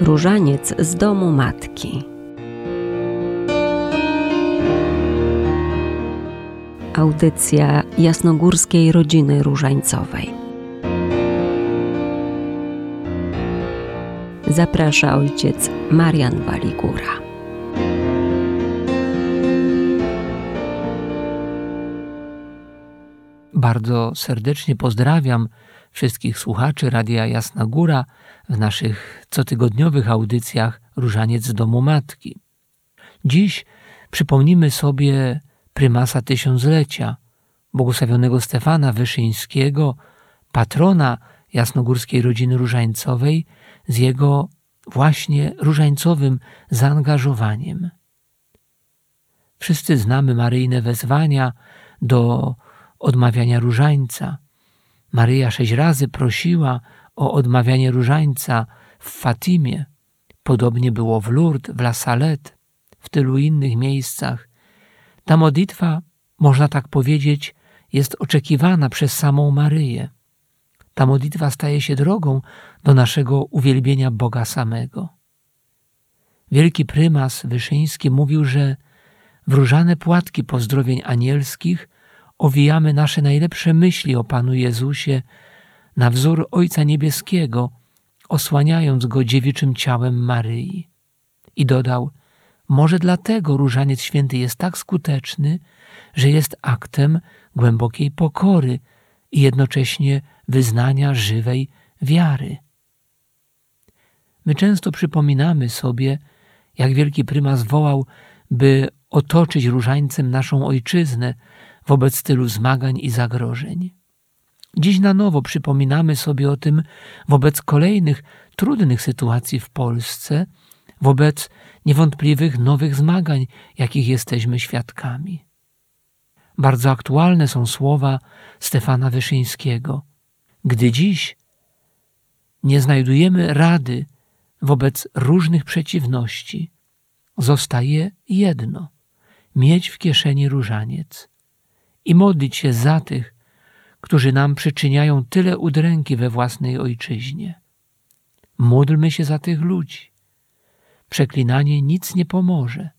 Różaniec z domu matki. Audycja jasnogórskiej rodziny różańcowej. Zaprasza ojciec Marian Waligura. Bardzo serdecznie pozdrawiam wszystkich słuchaczy Radia Jasna Góra w naszych cotygodniowych audycjach Różaniec Domu Matki. Dziś przypomnimy sobie prymasa tysiąclecia, błogosławionego Stefana Wyszyńskiego, patrona jasnogórskiej rodziny różańcowej z jego właśnie różańcowym zaangażowaniem. Wszyscy znamy maryjne wezwania do odmawiania różańca. Maryja sześć razy prosiła o odmawianie różańca w Fatimie. Podobnie było w Lourdes, w La Salette, w tylu innych miejscach. Ta modlitwa, można tak powiedzieć, jest oczekiwana przez samą Maryję. Ta modlitwa staje się drogą do naszego uwielbienia Boga samego. Wielki prymas Wyszyński mówił, że wróżane płatki pozdrowień anielskich owijamy nasze najlepsze myśli o Panu Jezusie na wzór Ojca Niebieskiego, osłaniając go dziewiczym ciałem Maryi. I dodał, może dlatego różaniec święty jest tak skuteczny, że jest aktem głębokiej pokory i jednocześnie wyznania żywej wiary. My często przypominamy sobie, jak wielki prymas wołał, by otoczyć różańcem naszą ojczyznę wobec tylu zmagań i zagrożeń. Dziś na nowo przypominamy sobie o tym wobec kolejnych trudnych sytuacji w Polsce, wobec niewątpliwych nowych zmagań, jakich jesteśmy świadkami. Bardzo aktualne są słowa Stefana Wyszyńskiego. Gdy dziś nie znajdujemy rady wobec różnych przeciwności, zostaje jedno mieć w kieszeni różaniec i modlić się za tych, którzy nam przyczyniają tyle udręki we własnej ojczyźnie. Módlmy się za tych ludzi. Przeklinanie nic nie pomoże.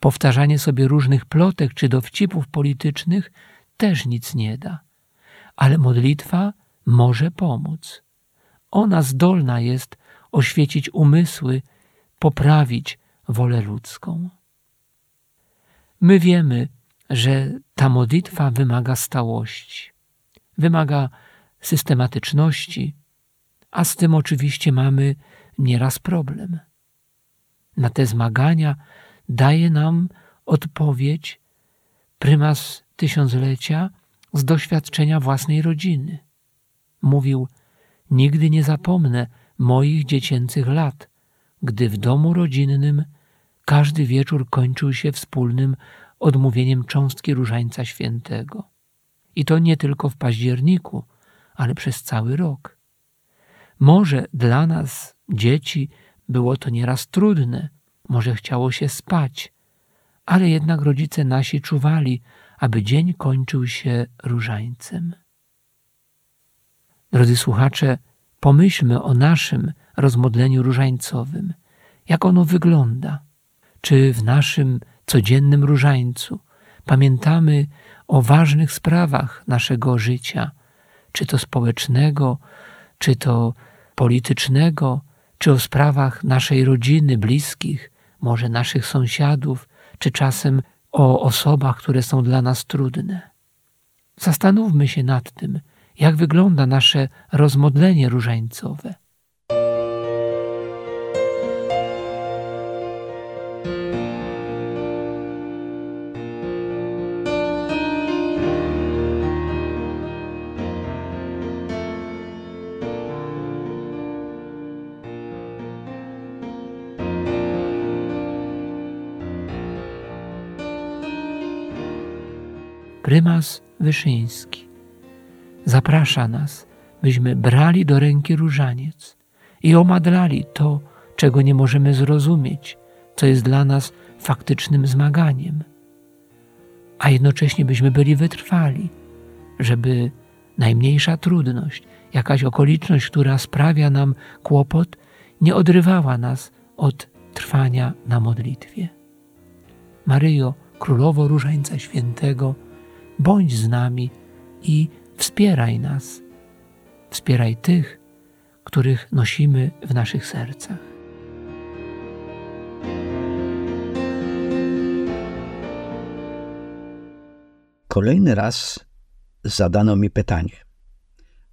Powtarzanie sobie różnych plotek czy dowcipów politycznych też nic nie da. Ale modlitwa może pomóc. Ona zdolna jest oświecić umysły, poprawić wolę ludzką. My wiemy, że ta modlitwa wymaga stałości wymaga systematyczności, a z tym oczywiście mamy nieraz problem. Na te zmagania daje nam odpowiedź prymas tysiąclecia z doświadczenia własnej rodziny. Mówił: Nigdy nie zapomnę moich dziecięcych lat, gdy w domu rodzinnym każdy wieczór kończył się wspólnym odmówieniem cząstki różańca świętego. I to nie tylko w październiku, ale przez cały rok. Może dla nas, dzieci, było to nieraz trudne, może chciało się spać, ale jednak rodzice nasi czuwali, aby dzień kończył się różańcem. Drodzy słuchacze, pomyślmy o naszym rozmodleniu różańcowym. Jak ono wygląda? Czy w naszym codziennym różańcu pamiętamy o ważnych sprawach naszego życia, czy to społecznego, czy to politycznego, czy o sprawach naszej rodziny, bliskich, może naszych sąsiadów, czy czasem o osobach, które są dla nas trudne. Zastanówmy się nad tym, jak wygląda nasze rozmodlenie różańcowe. Prymas Wyszyński zaprasza nas, byśmy brali do ręki różaniec i omadlali to, czego nie możemy zrozumieć, co jest dla nas faktycznym zmaganiem, a jednocześnie byśmy byli wytrwali, żeby najmniejsza trudność, jakaś okoliczność, która sprawia nam kłopot, nie odrywała nas od trwania na modlitwie. Maryjo, Królowo Różańca Świętego, bądź z nami i wspieraj nas. Wspieraj tych, których nosimy w naszych sercach. Kolejny raz zadano mi pytanie,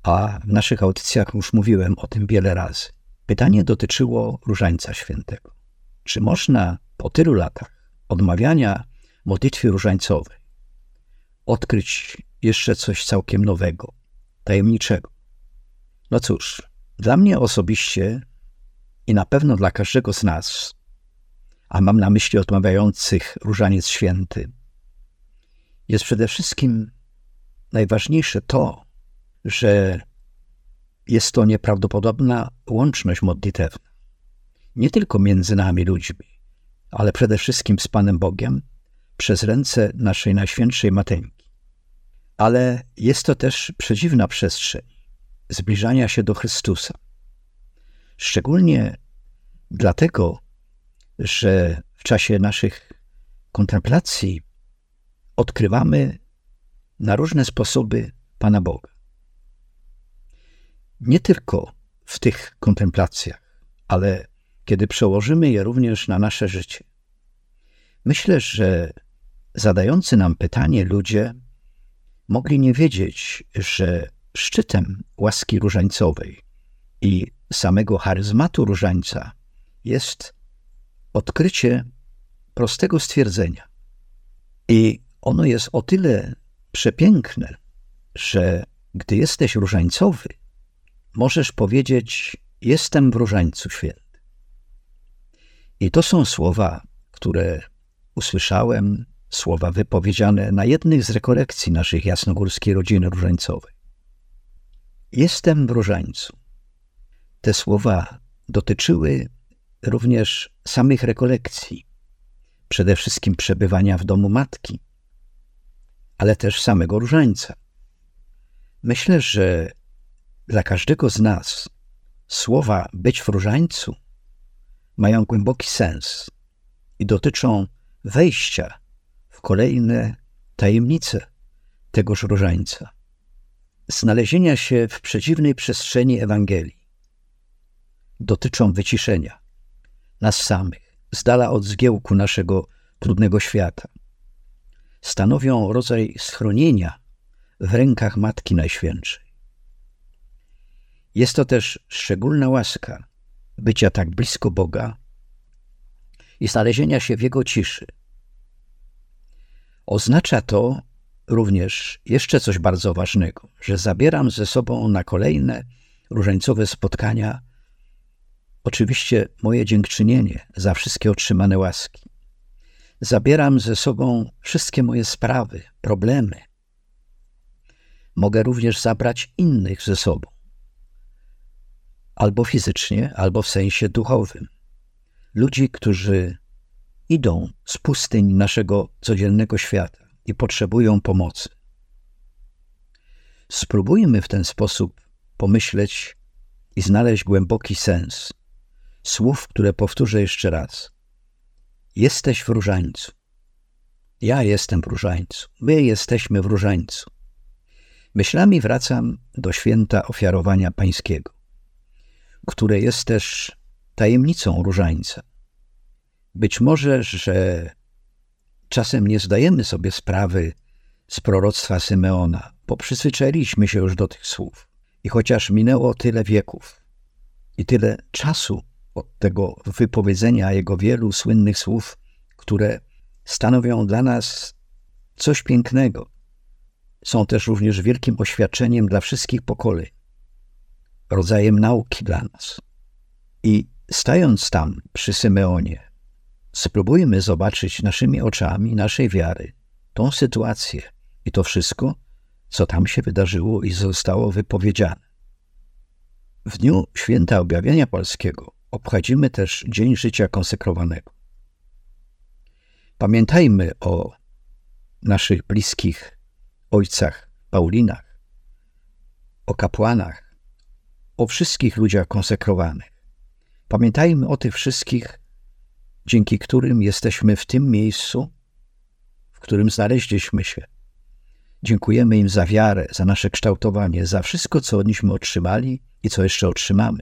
a w naszych audycjach już mówiłem o tym wiele razy. Pytanie dotyczyło Różańca Świętego. Czy można po tylu latach odmawiania modlitwy różańcowej odkryć jeszcze coś całkiem nowego, tajemniczego? No cóż, dla mnie osobiście i na pewno dla każdego z nas, a mam na myśli odmawiających Różaniec Święty, jest przede wszystkim najważniejsze to, że jest to nieprawdopodobna łączność modlitewna. Nie tylko między nami ludźmi, ale przede wszystkim z Panem Bogiem przez ręce naszej Najświętszej Mateńki. Ale jest to też przedziwna przestrzeń zbliżania się do Chrystusa. Szczególnie dlatego, że w czasie naszych kontemplacji odkrywamy na różne sposoby Pana Boga. Nie tylko w tych kontemplacjach, ale kiedy przełożymy je również na nasze życie. Myślę, że zadający nam pytanie ludzie mogli nie wiedzieć, że szczytem łaski różańcowej i samego charyzmatu różańca jest odkrycie prostego stwierdzenia. I ono jest o tyle przepiękne, że gdy jesteś różańcowy, możesz powiedzieć: Jestem w różańcu święty. I to są słowa, które usłyszałem, słowa wypowiedziane na jednych z rekolekcji naszych jasnogórskiej rodziny różańcowej. Jestem w różańcu. Te słowa dotyczyły również samych rekolekcji, przede wszystkim przebywania w domu matki, ale też samego różańca. Myślę, że dla każdego z nas słowa być w różańcu mają głęboki sens i dotyczą wejścia w kolejne tajemnice tegoż różańca, znalezienia się w przedziwnej przestrzeni Ewangelii. Dotyczą wyciszenia nas samych, z dala od zgiełku naszego trudnego świata, stanowią rodzaj schronienia w rękach Matki Najświętszej. Jest to też szczególna łaska bycia tak blisko Boga i znalezienia się w Jego ciszy. Oznacza to również jeszcze coś bardzo ważnego, że zabieram ze sobą na kolejne różańcowe spotkania oczywiście moje dziękczynienie za wszystkie otrzymane łaski zabieram ze sobą wszystkie moje sprawy, problemy. Mogę również zabrać innych ze sobą, albo fizycznie, albo w sensie duchowym. Ludzi, którzy idą z pustyń naszego codziennego świata i potrzebują pomocy. Spróbujmy w ten sposób pomyśleć i znaleźć głęboki sens słów, które powtórzę jeszcze raz. Jesteś w różańcu. Ja jestem w różańcu. My jesteśmy w różańcu. Myślami wracam do święta ofiarowania pańskiego, które jest też tajemnicą różańca. Być może, że czasem nie zdajemy sobie sprawy z proroctwa Symeona, bo przyzwyczailiśmy się już do tych słów. I chociaż minęło tyle wieków i tyle czasu od tego wypowiedzenia jego wielu słynnych słów, które stanowią dla nas coś pięknego. Są też również wielkim oświadczeniem dla wszystkich pokoleń, rodzajem nauki dla nas. I stając tam przy Symeonie, spróbujmy zobaczyć naszymi oczami naszej wiary tą sytuację i to wszystko, co tam się wydarzyło i zostało wypowiedziane. W dniu święta objawienia polskiego obchodzimy też Dzień Życia Konsekrowanego. Pamiętajmy o naszych bliskich ojcach, Paulinach, o kapłanach, o wszystkich ludziach konsekrowanych, Pamiętajmy o tych wszystkich, dzięki którym jesteśmy w tym miejscu, w którym znaleźliśmy się. Dziękujemy im za wiarę, za nasze kształtowanie, za wszystko, co od nichśmy otrzymali i co jeszcze otrzymamy.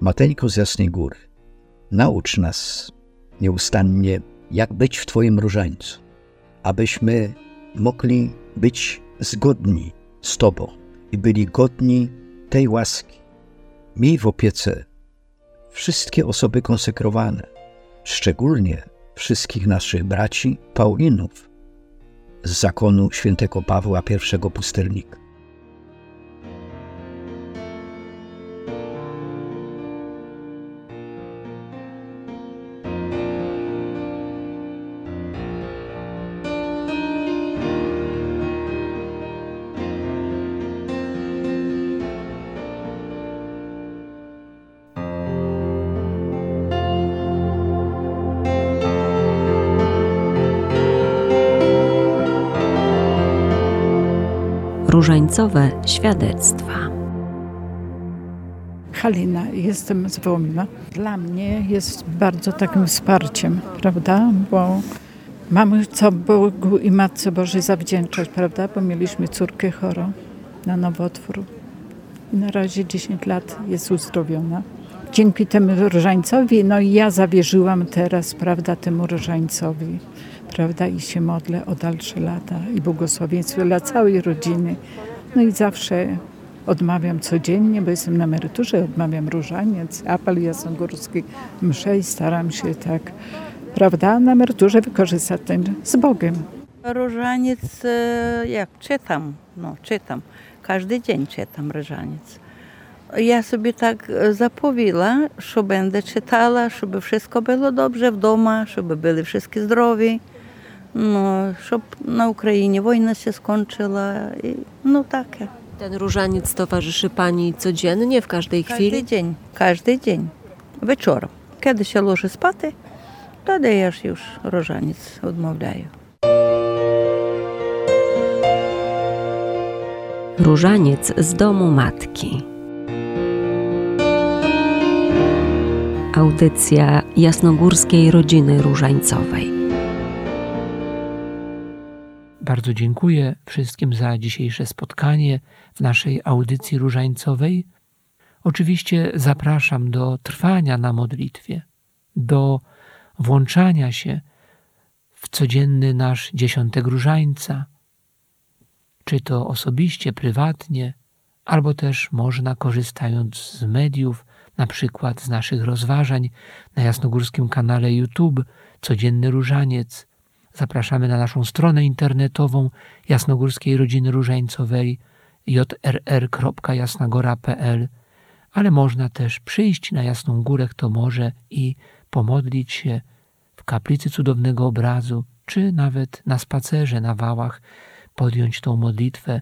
Mateńko z Jasnej Góry, naucz nas nieustannie, jak być w Twoim różańcu, abyśmy mogli być zgodni z Tobą i byli godni tej łaski. Miej w opiece wszystkie osoby konsekrowane, szczególnie wszystkich naszych braci Paulinów z zakonu świętego Pawła I pustelnika. Różańcowe świadectwa. Halina, jestem z Wołomina. Dla mnie jest bardzo takim wsparciem, prawda? Bo mamy co Bogu i Matce Bożej zawdzięczać, prawda? Bo mieliśmy córkę chorą na nowotwór. Na razie 10 lat jest uzdrowiona. Dzięki temu różańcowi, no i ja zawierzyłam teraz, prawda, temu różańcowi prawda? I się modlę o dalsze lata i błogosławieństwo dla całej rodziny. No i zawsze odmawiam codziennie, bo jestem na emeryturze, odmawiam różaniec, apel jasnogórski, mszę i staram się tak, prawda, na emeryturze wykorzystać ten z Bogiem. Różaniec, jak czytam, no czytam, każdy dzień czytam różaniec. Ja sobie tak zapowiela, że będę czytała, żeby wszystko było dobrze w domu, żeby byli wszyscy zdrowi No, щоб на Україні wojna się skończyła. I, no takie. Ten różaniec towarzyszy Pani codziennie, w każdej chwili? Każdy dzień, każdy dzień, wieczorem. Kiedy się łoży spати, wtedy ja już różaniec odmawiаю. Różaniec z domu matki. Audycja jasnogórskiej rodziny różańcowej. Bardzo dziękuję wszystkim za dzisiejsze spotkanie w naszej audycji różańcowej. Oczywiście zapraszam do trwania na modlitwie, do włączania się w codzienny nasz dziesiątek różańca, czy to osobiście, prywatnie, albo też można korzystając z mediów, na przykład z naszych rozważań na jasnogórskim kanale YouTube Codzienny Różaniec, Zapraszamy na naszą stronę internetową Jasnogórskiej Rodziny Różańcowej jrr.jasnagora.pl, ale można też przyjść na Jasną Górę, kto może i pomodlić się w kaplicy cudownego obrazu, czy nawet na spacerze na wałach podjąć tą modlitwę,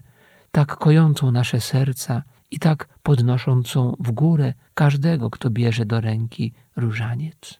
tak kojącą nasze serca i tak podnoszącą w górę każdego, kto bierze do ręki różaniec.